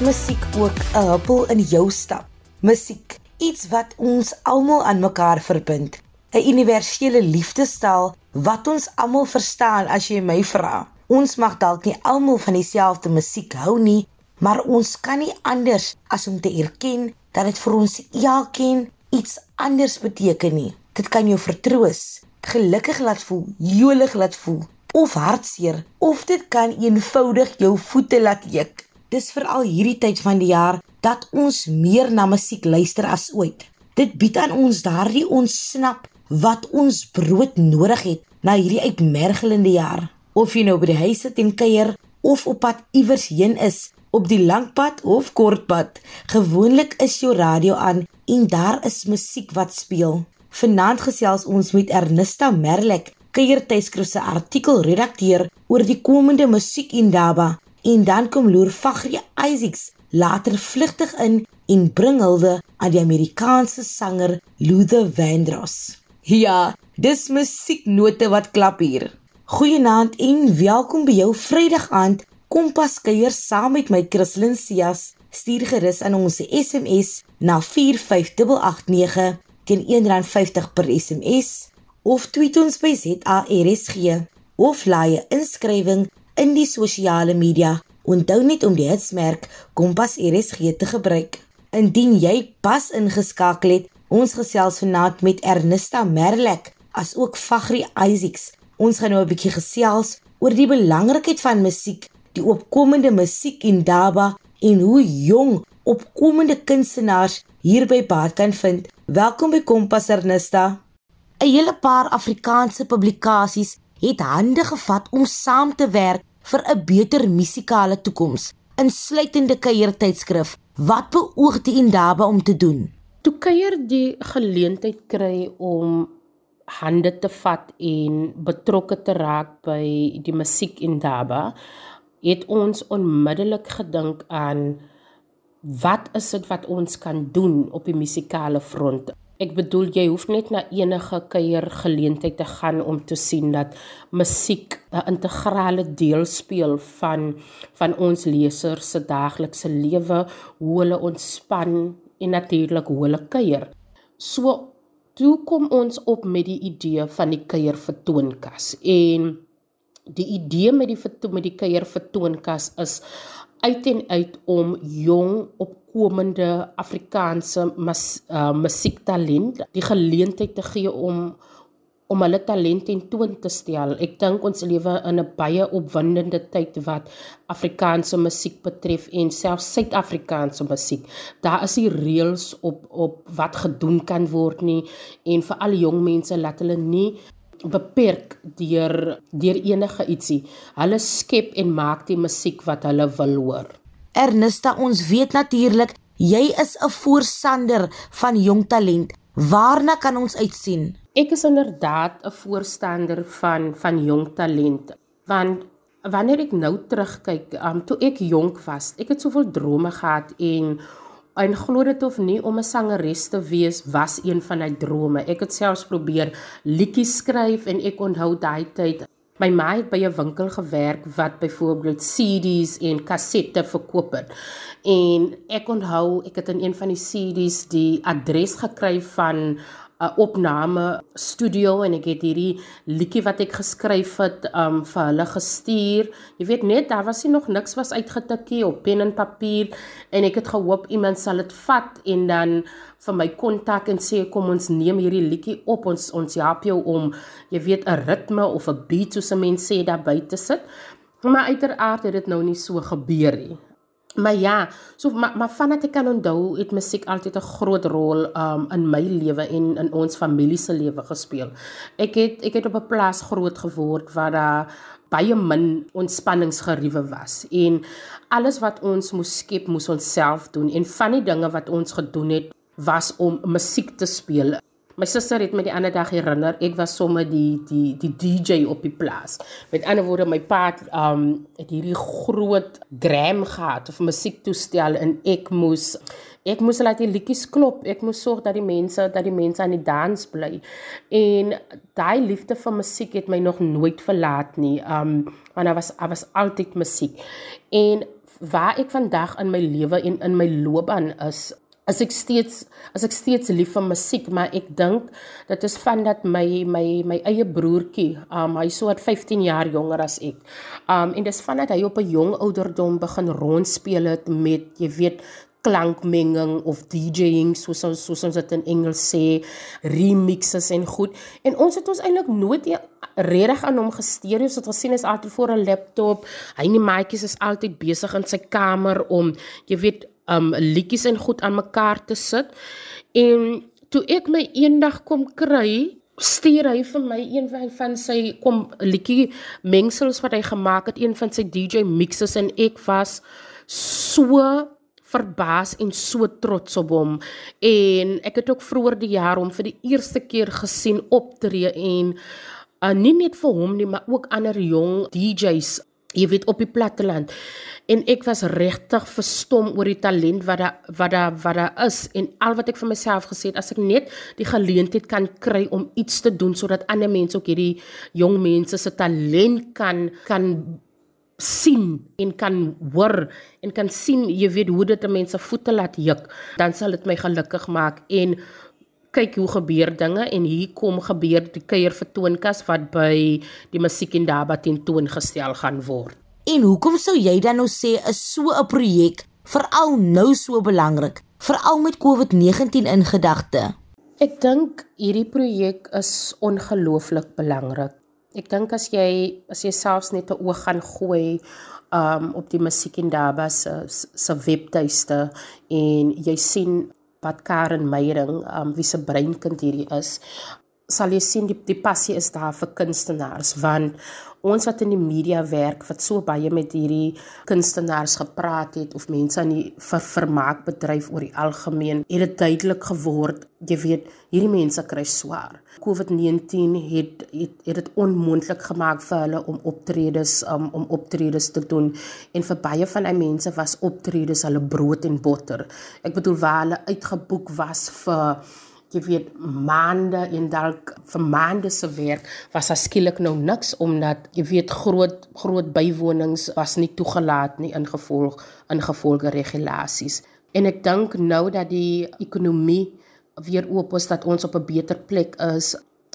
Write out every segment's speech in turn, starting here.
musiek ook 'n huppel in jou stap. Musiek, iets wat ons almal aan mekaar verbind. 'n Universele liefdestaal wat ons almal verstaan as jy my vra. Ons mag dalk nie almal van dieselfde musiek hou nie, maar ons kan nie anders as om te erken dat dit vir ons elkeen iets anders beteken nie. Dit kan jou vertroos, gelukkig laat voel, jolig laat voel of hartseer of dit kan eenvoudig jou voete laat juk. Dis veral hierdie tyd van die jaar dat ons meer na musiek luister as ooit. Dit bied aan ons daardie ontsnap wat ons brood nodig het na hierdie uitmergelende jaar. Of jy nou by die huis sit en kuier of op pad iewers heen is, op die langpad of kortpad, gewoonlik is jou radio aan en daar is musiek wat speel. Vanaand gesels ons met Ernesta Merlek, kuiertydskrif se artikelredakteur oor die komende musiek in Daba. En dan kom Loor Fagri Isaacs later vlugtig in en bring hulde aan die Amerikaanse sanger Luther Vandross. Ja, dis musieknote wat klap hier. Goeienaand en welkom by jou Vrydag aand Kompas kuier saam met my Christlyn Cias. Stuur gerus aan ons SMS na 45889 teen R1.50 per SMS of tweet ons by ZARSG of laai 'n inskrywing in die sosiale media. Onthou net om die hitsmerk Kompas RSG te gebruik. Indien jy pas ingeskakel het, ons gesels vanaand met Ernesta Merlek as ook Fagri Isaacs. Ons gaan nou 'n bietjie gesels oor die belangrikheid van musiek, die opkomende musiek in Daba en hoe jong opkomende kunstenaars hierby baat kan vind. Welkom by Kompas Ernesta. 'n Hele paar Afrikaanse publikasies het hande gevat om saam te werk vir 'n beter musikale toekoms, insluitende kuiertydskrif. Wat beoog die Indaba om te doen? Toe kuier die geleentheid kry om hande te vat en betrokke te raak by die musiek Indaba, het ons onmiddellik gedink aan wat is dit wat ons kan doen op die musikale front? Ek bedoel jy hoef net na enige kuier geleentheid te gaan om te sien dat musiek 'n integrale deel speel van van ons lesers se daaglikse lewe, hoe hulle ontspan en natuurlik hoe hulle kuier. So toe kom ons op met die idee van die kuier vertoonkas en die idee met die met die kuier vertoonkas is uit en uit om jong opkomende Afrikaanse mas, uh, musiektalent die geleentheid te gee om om hulle talent ten toon te stel. Ek dink ons lewe in 'n baie opwindende tyd wat Afrikaanse musiek betref en selfs Suid-Afrikaanse musiek. Daar is nie reëls op op wat gedoen kan word nie en vir al die jong mense laat hulle nie beperk deur deur enige ietsie. Hulle skep en maak die musiek wat hulle wil hoor. Ernesta, ons weet natuurlik jy is 'n voorstander van jong talent. Waarna kan ons uitsien? Ek is inderdaad 'n voorstander van van jong talent want wanneer ek nou terugkyk, um, toe ek jonk was, ek het soveel drome gehad en En glo dit of nie om 'n sangeres te wees was een van my drome. Ek het selfs probeer liedjies skryf en ek onthou daai tyd my ma het by 'n winkel gewerk wat byvoorbeeld CD's en kassette verkoop het. En ek onthou ek het in een van die CD's die adres gekry van 'n opname studio en ek het hierdie liedjie wat ek geskryf het um vir hulle gestuur. Jy weet net daar was nie nog niks was uitgetikkie op pen en papier en ek het gehoop iemand sal dit vat en dan vir my kontak en sê kom ons neem hierdie liedjie op ons ons help jou om jy weet 'n ritme of 'n beat soos 'n mens sê daar buite sit. Maar uiteraard het dit nou nie so gebeur nie. Maar ja, so maar maar vandat ek kan onthou het musiek altyd 'n groot rol um in my lewe en in ons familie se lewe gespeel. Ek het ek het op 'n plaas groot geword waar daar baie min ontspanningsgeriewe was en alles wat ons moes skep moes ons self doen en van die dinge wat ons gedoen het was om musiek te speel My suster het my die ander dag herinner, ek was sommer die die die DJ op die plaas. Met ander woorde, my pa het um het hierdie groot gram gehad of musiektoestel en ek moes ek moes laat die liedjies klop. Ek moes sorg dat die mense dat die mense aan die dans bly. En daai liefde vir musiek het my nog nooit verlaat nie. Um want daar was daar was altyd musiek. En waar ek vandag in my lewe en in my loopbaan is, as ek steeds as ek steeds lief vir musiek, maar ek dink dit is van dat my my my eie broertjie, um hy so wat 15 jaar jonger as ek. Um en dis van dat hy op 'n jong ouderdom begin rondspeel het met jy weet klankmenging of DJing soos ons soos ons dit in Engels sê, remixes en goed. En ons het ons eintlik nooit e- regtig aan hom gesteer nie. Ons het gesien hy's altyd voor 'n laptop. Hy en die maatjies is altyd besig in sy kamer om jy weet um liedjies en goed aan mekaar te sit. En toe ek my eendag kom kry, stuur hy vir my een van van sy kom liedjie mengsels wat hy gemaak het, een van sy DJ mixes en ek was so verbaas en so trots op hom en ek het ook vroeër die jaar hom vir die eerste keer gesien optree en uh, nie net vir hom nie maar ook ander jong DJs jy weet op die platteland. En ek was regtig verstom oor die talent wat daar wat daar wat daar is. En al wat ek vir myself gesê het as ek net die geleentheid kan kry om iets te doen sodat ander mense ook hierdie jong mense se talent kan kan sien en kan hoor en kan sien jy weet hoe dit mense voete laat juk dan sal dit my gelukkig maak. En kyk hoe gebeur dinge en hier kom gebeur die kuier vertoonkas wat by die musiek en daba tentoongestel gaan word. En hoekom sou jy dan nou sê is so 'n projek veral nou so belangrik veral met COVID-19 in gedagte? Ek dink hierdie projek is ongelooflik belangrik. Ek dink as jy as jy selfs net 'n oog gaan gooi um op die Musiek en Daba se se webtuiste en jy sien wat Karen Meyering um wie se breinkind hierdie is sal jy sien die die passie is daar vir kunstenaars want ons wat in die media werk wat so baie met hierdie kunstenaars gepraat het of mense aan die ver vermaakbedryf oor die algemeen het dit duidelik geword jy weet hierdie mense kry swaar. COVID-19 het het het dit onmoontlik gemaak vir hulle om optredes um, om optredes te doen. En vir baie van die mense was optredes hulle brood en botter ek bedoel waar hulle uitgeboek was vir jy weet maande en dalk vir maande se werk was daar skielik nou niks omdat jy weet groot groot bywonings was nie toegelaat nie ingevolg ingevolge regulasies. En ek dink nou dat die ekonomie weer oop is dat ons op 'n beter plek is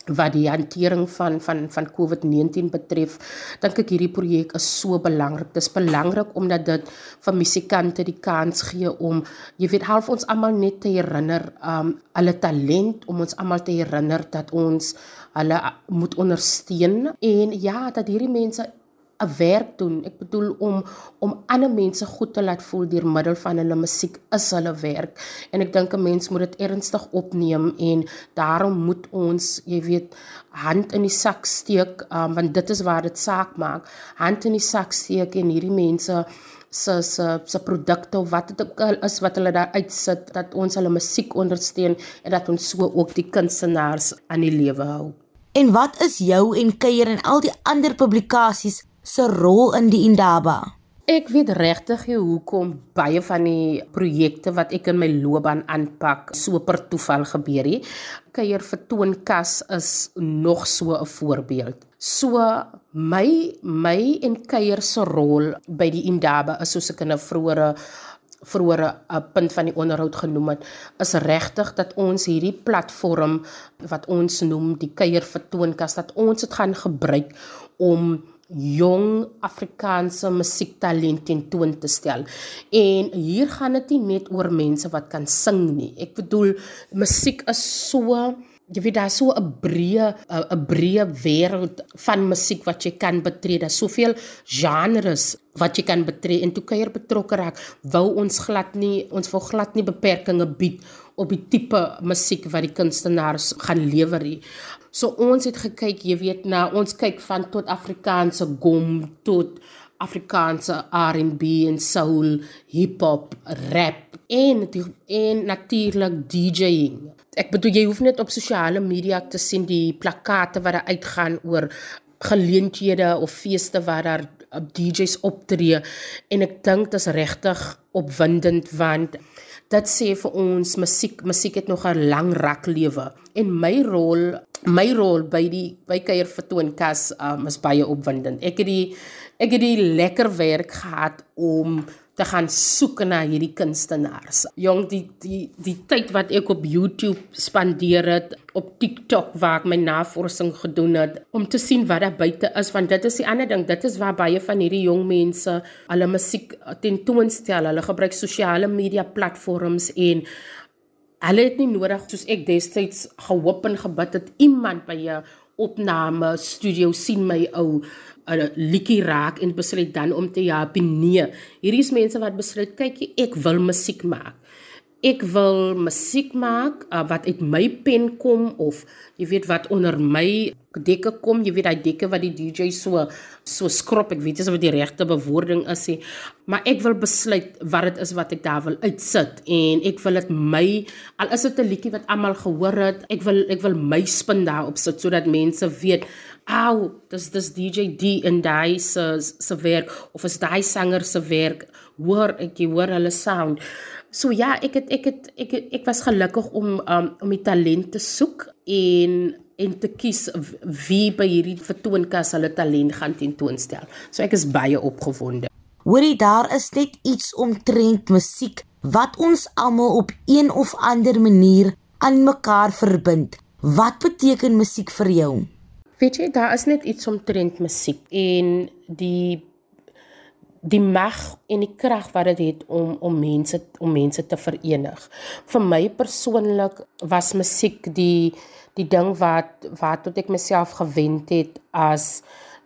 wat die hantering van van van COVID-19 betref, dink ek hierdie projek is so belangrik. Dit is belangrik omdat dit vir musikante die kans gee om jy weet half ons almal net te herinner um hulle talent om ons almal te herinner dat ons hulle moet ondersteun en ja, dat hierdie mense 'n werk doen. Ek bedoel om om ander mense goed te laat voel deur middel van hulle musiek is hulle werk. En ek dink 'n mens moet dit ernstig opneem en daarom moet ons, jy weet, hand in die sak steek, um, want dit is waar dit saak maak. Hand in die sak steek en hierdie mense se se se produkte of wat dit ook al is wat hulle daar uitsit dat ons hulle musiek ondersteun en dat ons so ook die kunstenaars aan die lewe hou. En wat is jou en Kuier en al die ander publikasies se rol in die Indaba? Ek weet regtig nie hoekom baie van die projekte wat ek in my loopbaan aanpak so per toeval gebeur nie. Kuier vertoonkas is nog so 'n voorbeeld. So my my en kuier se rol by die Indaba is soos ek in 'n vroeëre vroeëre 'n punt van die onderhoud genoem het, is regtig dat ons hierdie platform wat ons noem die kuier vertoonkas dat ons dit gaan gebruik om jong Afrikaanse musiektalent tentoon te stel. En hier gaan dit nie net oor mense wat kan sing nie. Ek bedoel musiek is so jy weet daar so 'n breë 'n breë wêreld van musiek wat jy kan betree. Daar's soveel genres wat jy kan betree en toe kuier betrokke raak, wou ons glad nie ons wil glad nie beperkings bied op die tipe musiek wat die kunstenaars gaan lewer nie. So ons het gekyk, jy weet, na ons kyk van tot Afrikaanse gom tot Afrikaanse R&B en soul, hip hop, rap en en natuurlik DJing. Ek bedoel jy hoef net op sosiale media te sien die plakate wat daar uitgaan oor geleenthede of feeste waar daar DJs optree en ek dink dit is regtig opwindend want dit sê vir ons musiek musiek het nog 'n lang rak lewe en my rol my rol by die by kuier vertoonkas um, is baie opwindend. Ek het die ek het die lekker werk gehad om te gaan soek na hierdie kunstenaars. Jong, die die die tyd wat ek op YouTube spandeer het, op TikTok waar ek my navorsing gedoen het om te sien wat daar buite is, want dit is die ander ding, dit is waar baie van hierdie jong mense hulle musiek tentoonstel. Hulle gebruik sosiale media platforms en hulle het nie nodig soos ek destyds gehoop en gebid het iemand by 'n opname studio sien my ou 'n liedjie raak en besluit dan om te ja, nee. Hierdie is mense wat besluit, kyk, ek wil musiek maak. Ek wil musiek maak uh, wat uit my pen kom of jy weet wat onder my dekke kom, jy weet daai dekke wat die DJ so so skrop, ek weet nie of dit die regte bewoording is nie, maar ek wil besluit wat dit is wat ek daar wil uitsit en ek wil dit my al is dit 'n liedjie wat almal gehoor het, ek wil ek wil my spin daarop sit sodat mense weet Au, dis dis DJ D en daai se se werk of is daai sanger se werk hoor ek jy hoor hulle sound. So ja, ek het ek het ek het, ek was gelukkig om um, om die talent te soek en en te kies wie by hierdie vertoonkas hulle talent gaan tentoonstel. So ek is baie opgewonde. Hoorie, daar is net iets omtrent musiek wat ons almal op een of ander manier aan mekaar verbind. Wat beteken musiek vir jou? Weet jy, daar is net iets omtrent musiek en die die mag en die krag wat dit het om om mense om mense te verenig. Vir my persoonlik was musiek die die ding wat wat tot ek myself gewend het as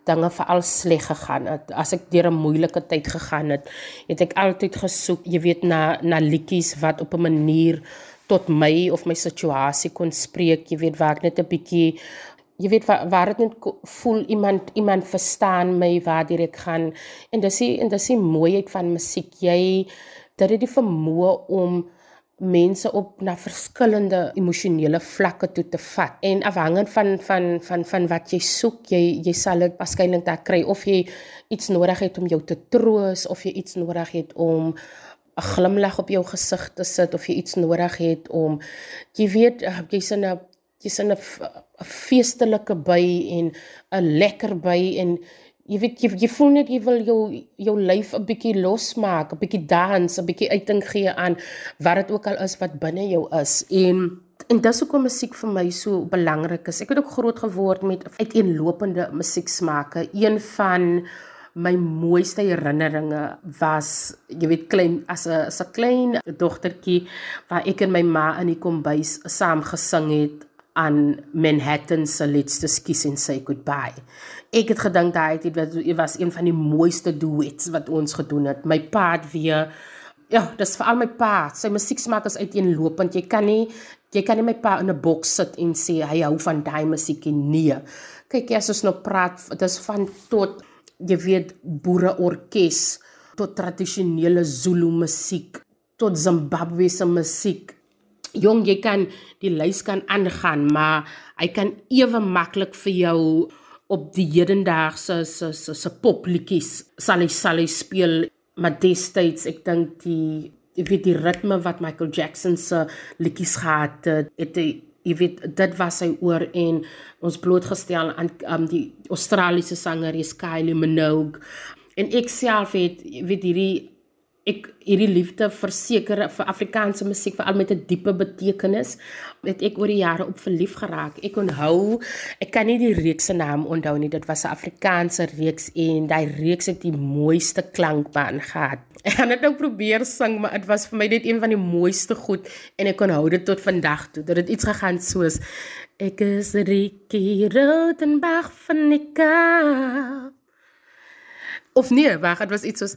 dinge veral sleg gegaan het. As ek deur 'n moeilike tyd gegaan het, het ek altyd gesoek, jy weet, na na liedjies wat op 'n manier tot my of my situasie kon spreek, jy weet, waar ek net 'n bietjie jy weet waar waar dit net voel iemand iemand verstaan my waar ek gaan. En dis die en dis die mooiheid van musiek. Jy dit het die vermoë om mense op na verskillende emosionele vlakke toe te vat. En afhangend van van van van wat jy soek jy jy sal dit waarskynlik daar kry. Of jy iets nodig het om jou te troos of jy iets nodig het om 'n glimlag op jou gesig te sit of jy iets nodig het om jy weet jy's in 'n jy's in 'n 'n feestelike by en 'n lekker by en jy weet jy, jy voel net jy wil jou jou lyf 'n bietjie losmaak, 'n bietjie dans, 'n bietjie uiting gee aan wat dit ook al is wat binne jou is. En en dis hoekom musiek vir my so belangrik is. Ek het ook groot geword met uiteenlopende musieksmake. Een van my mooiste herinneringe was jy weet klein as 'n as 'n klein dogtertjie waar ek en my ma in die kombuis saam gesing het aan Manhattan se Let's Just Kiss and Say Goodbye. Ek het gedink daai het dit was een van die mooiste duets wat ons gedoen het. My pa het weer ja, dis veral my pa. Sy musieksmaak is uiteenlopend. Jy kan nie jy kan nie my pa in 'n boks sit en sê hy hou van daai musiek nie. Kyk, as ons nou praat, dit is van tot jy weet boereorkes tot tradisionele Zulu musiek tot Zimbabwe se musiek jong jy kan die lys kan aangaan maar hy kan ewe maklik vir jou op die hedendaagse se se se popliedjies sal hy sal hy speel. Maar destyds ek dink die ek weet die ritme wat Michael Jackson se liedjies gehad het het jy weet dit was sy oor en ons blootgestel aan um, die Australiese sanger Kylie Minogue. En ek self het weet hierdie ek hierdie liefde verseker vir Afrikaanse musiek veral met 'n diepe betekenis het ek oor die jare op verlief geraak. Ek onthou, ek kan nie die reeks se naam onthou nie. Dit was 'n Afrikaanse reeks en daai reeks het die mooiste klankbaan gehad. Ek het net nou probeer sing, maar dit was vir my net een van die mooiste goed en ek onthou dit tot vandag toe. Dit het iets gegaan soos ek is Ricky Rodenbach van Nika. Of nee, wag, dit was iets soos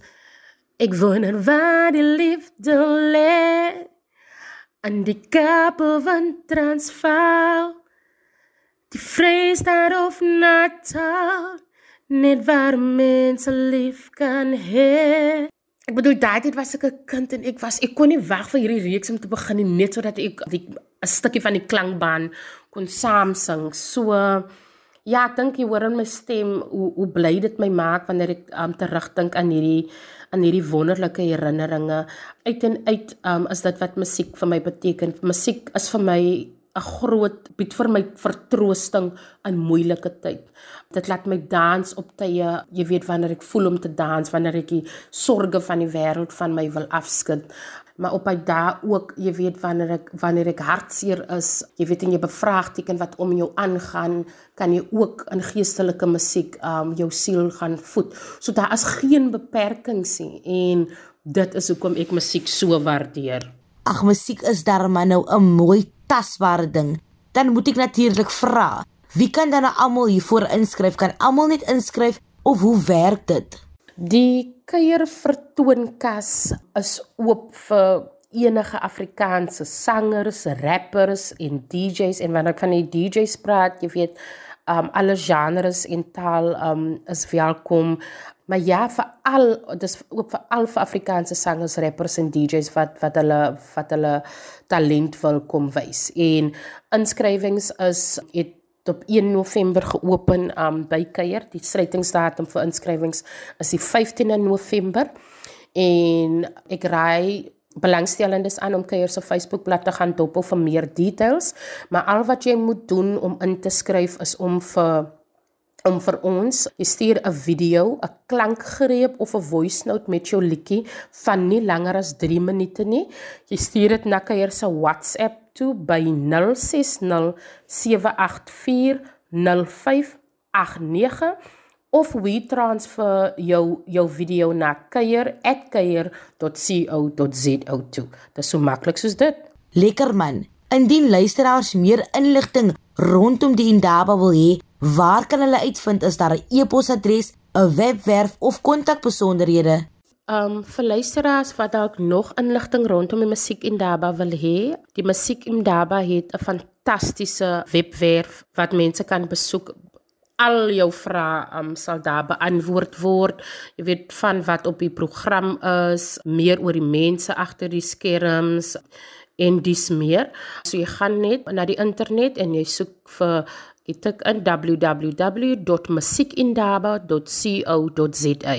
Ik woon waar die liefde lê aan die kape van Transvaal. Die vrees daar of Natal net waar mense lief kan hê. Ek bedoel daai tyd was ek 'n kind en ek was ek kon nie wag vir hierdie reeks om te begin net sodat ek 'n stukkie van die klankbaan kon saam sing. So ja, ek dink jy hoor in my stem hoe hoe bly dit my maak wanneer ek um, terugdink aan hierdie aan hierdie wonderlike herinneringe uit en uit um, is dit wat musiek vir my beteken. Musiek is vir my 'n groot bied vir my vertroosting in moeilike tyd. Dit laat my dans op tye, jy weet wanneer ek voel om te dans, wanneer ek die sorges van die wêreld van my wil afskud maar op by daai ook jy weet wanneer ek wanneer ek hartseer is jy weet en jy bevraagteken wat om jou aangaan kan jy ook in geestelike musiek um jou siel gaan voed. So daar is geen beperkings nie en dit is hoekom ek musiek so waardeer. Ag musiek is darma nou 'n mooi tasbare ding. Dan moet ek natuurlik vra wie kan dan nou almal hiervoor inskryf? Kan almal net inskryf of hoe werk dit Die kuier vertoonkas is oop vir enige Afrikaanse sangers, rappers en DJs en wanneer ek van die DJs praat, jy weet, um alle genres en taal um is welkom. Maar ja, vir al dis ook vir al vir Afrikaanse sangers, rappers en DJs wat wat hulle wat hulle talent wil kom wys. En inskrywings is het op 1 November geopen um, by Kuier. Die sluitingsdatum vir inskrywings is die 15de November. En ek raai belangstellendes aan om Kuier se Facebookblad te gaan dop vir meer details. Maar al wat jy moet doen om in te skryf is om vir om vir ons jy stuur 'n video, 'n klankgreep of 'n voice note met jou liedjie van nie langer as 3 minute nie. Jy stuur dit na Kuier se WhatsApp toe by 0607840589 of we transfer jou jou video na kuier@kuier.co.za toe. Dit is so maklik soos dit. Lekker man. Indien luisteraars meer inligting rondom die Indaba wil hê, waar kan hulle uitvind is daar 'n e-posadres, 'n webwerf of kontakbesonderhede? Um vir luisteraars wat dalk nog inligting rondom die musiek Indaba wil hê, die musiek Indaba het 'n fantastiese webwerf wat mense kan besoek. Al jou vrae um sal daar beantwoord word. Jy weet van wat op die program is, meer oor die mense agter die skerms en dis meer. So jy gaan net na die internet en jy soek vir jy tik in www.musiekindaba.co.za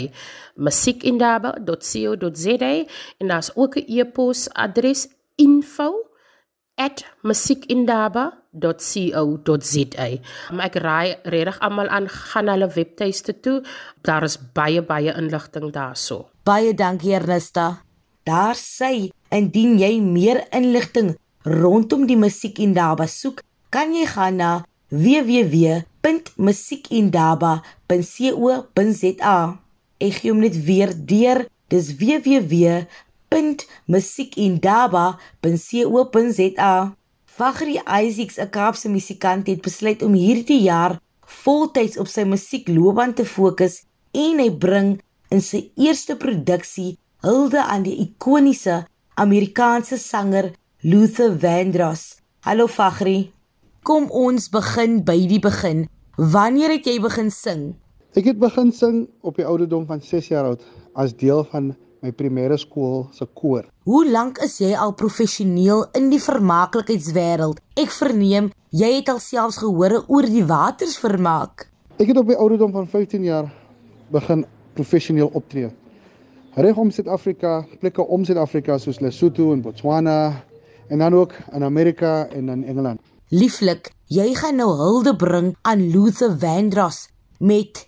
musiekindaba.co.za en daar's ook 'n e-pos adres info@musiekindaba.co.za maar ek raai regtig almal aan gaan hulle webtuiste toe. Daar is baie baie inligting daarso. Baie dankie Ernesta. Daar sê indien jy meer inligting rondom die musiekindaba soek kan jy gaan na www.musiekindaba.co.za. Ek gee hom net weer deur. Dis www.musiekindaba.co.za. Fagri Isaacs, 'n Kaapse musikant, het besluit om hierdie jaar voltyds op sy musiekloopbaan te fokus en hy bring in sy eerste produksie hulde aan die ikoniese Amerikaanse sanger Luther Vandross. Hallo Fagri. Kom ons begin by die begin. Wanneer het jy begin sing? Ek het begin sing op die ouderdom van 6 jaar oud as deel van my primêre skool se koor. Hoe lank is jy al professioneel in die vermaaklikheidswêreld? Ek verneem jy het alselfs gehore oor die waters vermaak. Ek het op die ouderdom van 15 jaar begin professioneel optree. Reg om Suid-Afrika, plekke om Suid-Afrika soos Lesotho en Botswana en dan ook in Amerika en in Engeland. Lieflik, jy gaan nou hulde bring aan Luther Vandross met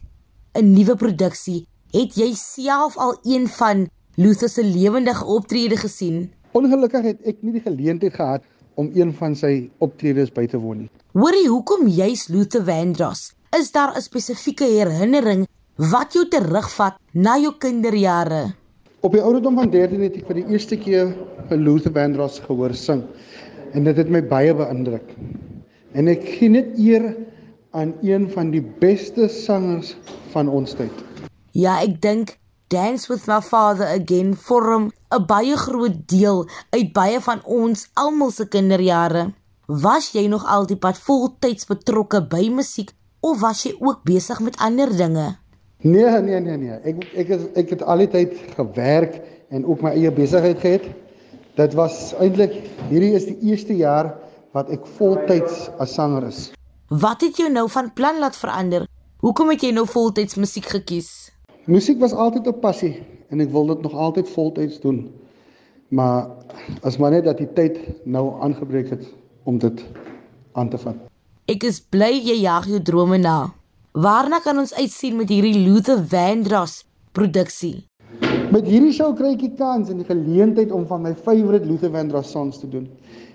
'n nuwe produksie. Het jy self al een van Luther se lewendige optredes gesien? Ongelukkig het ek nie die geleentheid gehad om een van sy optredes by te woon nie. Hoorie, hoekom jy's Luther Vandross? Is daar 'n spesifieke herinnering wat jou terugvat na jou kinderjare? Op die ouderdom van 13 het ek vir die eerste keer vir Luther Vandross gehoor sing en dit het my baie beïndruk. En ek gee net eer aan een van die beste sangers van ons tyd. Ja, ek dink Dance with My Father Again vorm 'n baie groot deel uit baie van ons almal se kinderjare. Was jy nog altyd pad voltyds betrokke by musiek of was jy ook besig met ander dinge? Nee, nee, nee, nee. Ek ek het ek het altyd gewerk en ook my eie besigheid gehad. Dit was eintlik hierdie is die eerste jaar wat ek voltyds as sanger is. Wat het jou nou van plan laat verander? Hoekom het jy nou voltyds musiek gekies? Musiek was altyd 'n passie en ek wil dit nog altyd voltyds doen. Maar as maar net dat die tyd nou aangebreek het om dit aan te vat. Ek is bly jy jag jou drome na. Waarna kan ons uitsien met hierdie Luther Vandross produksie? Met hierdie show kry ek die kans en die geleentheid om van my favourite Luther Vandross songs te doen.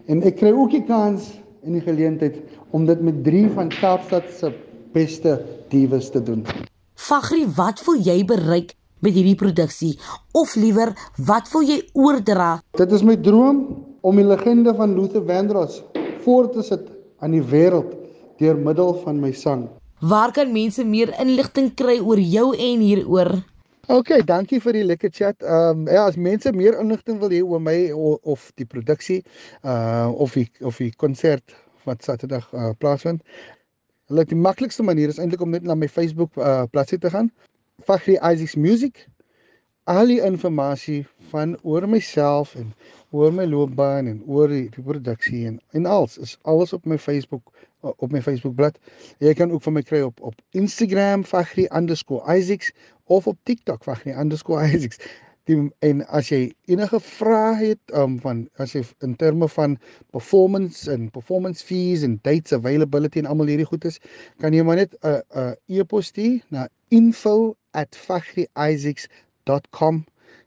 En ek kry ook die kans en die geleentheid om dit met drie van Kaapstad se beste dieves te doen. Fagri, wat wil jy bereik met hierdie produksie of liewer wat wil jy oordra? Dit is my droom om die legende van Luther Vandross voort te sit aan die wêreld deur middel van my sang. Waar kan mense meer inligting kry oor jou en hieroor? OK, dankie vir die lekker chat. Ehm um, ja, as mense meer inligting wil hê oor my of, of die produksie uh of die of die konsert wat Saterdag uh, plaasvind. Hulle die maklikste manier is eintlik om net na my Facebook uh, bladsy te gaan. Fagri Isaacs Music. Al die inligting van oor myself en oor my loopbaan en oor die, die produksie en en alles is alles op my Facebook op my Facebook bladsy. Jy kan ook van my kry op op Instagram Fagri_Isaacs of op TikTok Fagri_Isaacs. Die, en as jy enige vrae het um, van as jy in terme van performance en performance fees en dates availability en almal hierdie goed is, kan jy maar net 'n uh, 'n uh, e-pos stuur na info@fagriisaacs.com.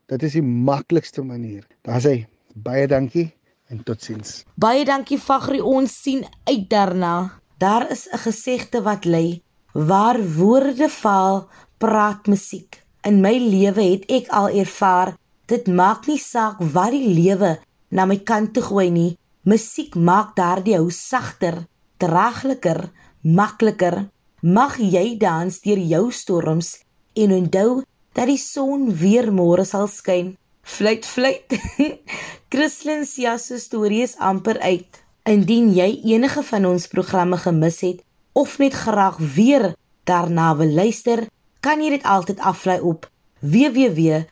Dit is die maklikste manier. Daar's hy. Baie dankie en totsiens. Baie dankie Fagri, ons sien uit daarna. Daar is 'n gesegde wat lê: Waar woorde val, praat musiek. In my lewe het ek al ervaar, dit maak nie saak wat die lewe na my kant toe gooi nie. Musiek maak daardie hou sagter, dragliker, makliker. Mag jy dans deur jou storms en onthou dat die son weer môre sal skyn. Fluit fluit. Christlyn se storie is amper uit. Indien jy enige van ons programme gemis het of net graag weer daarna wil luister, kan jy dit altyd aflaai op www.rsg.co.za.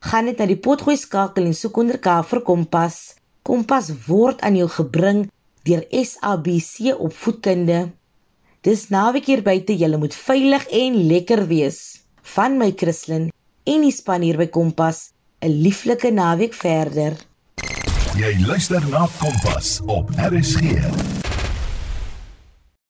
Gaan net na die potgooi skakel en soek onder K vir Kompas. Kompas word aan jou gebring deur SABC Opvoedkunde. Dis naweek hier buite, jy moet veilig en lekker wees. Van my Christlyn en die span hier by Kompas, 'n lieflike naweek verder. Jy luister na Kompas op RSG.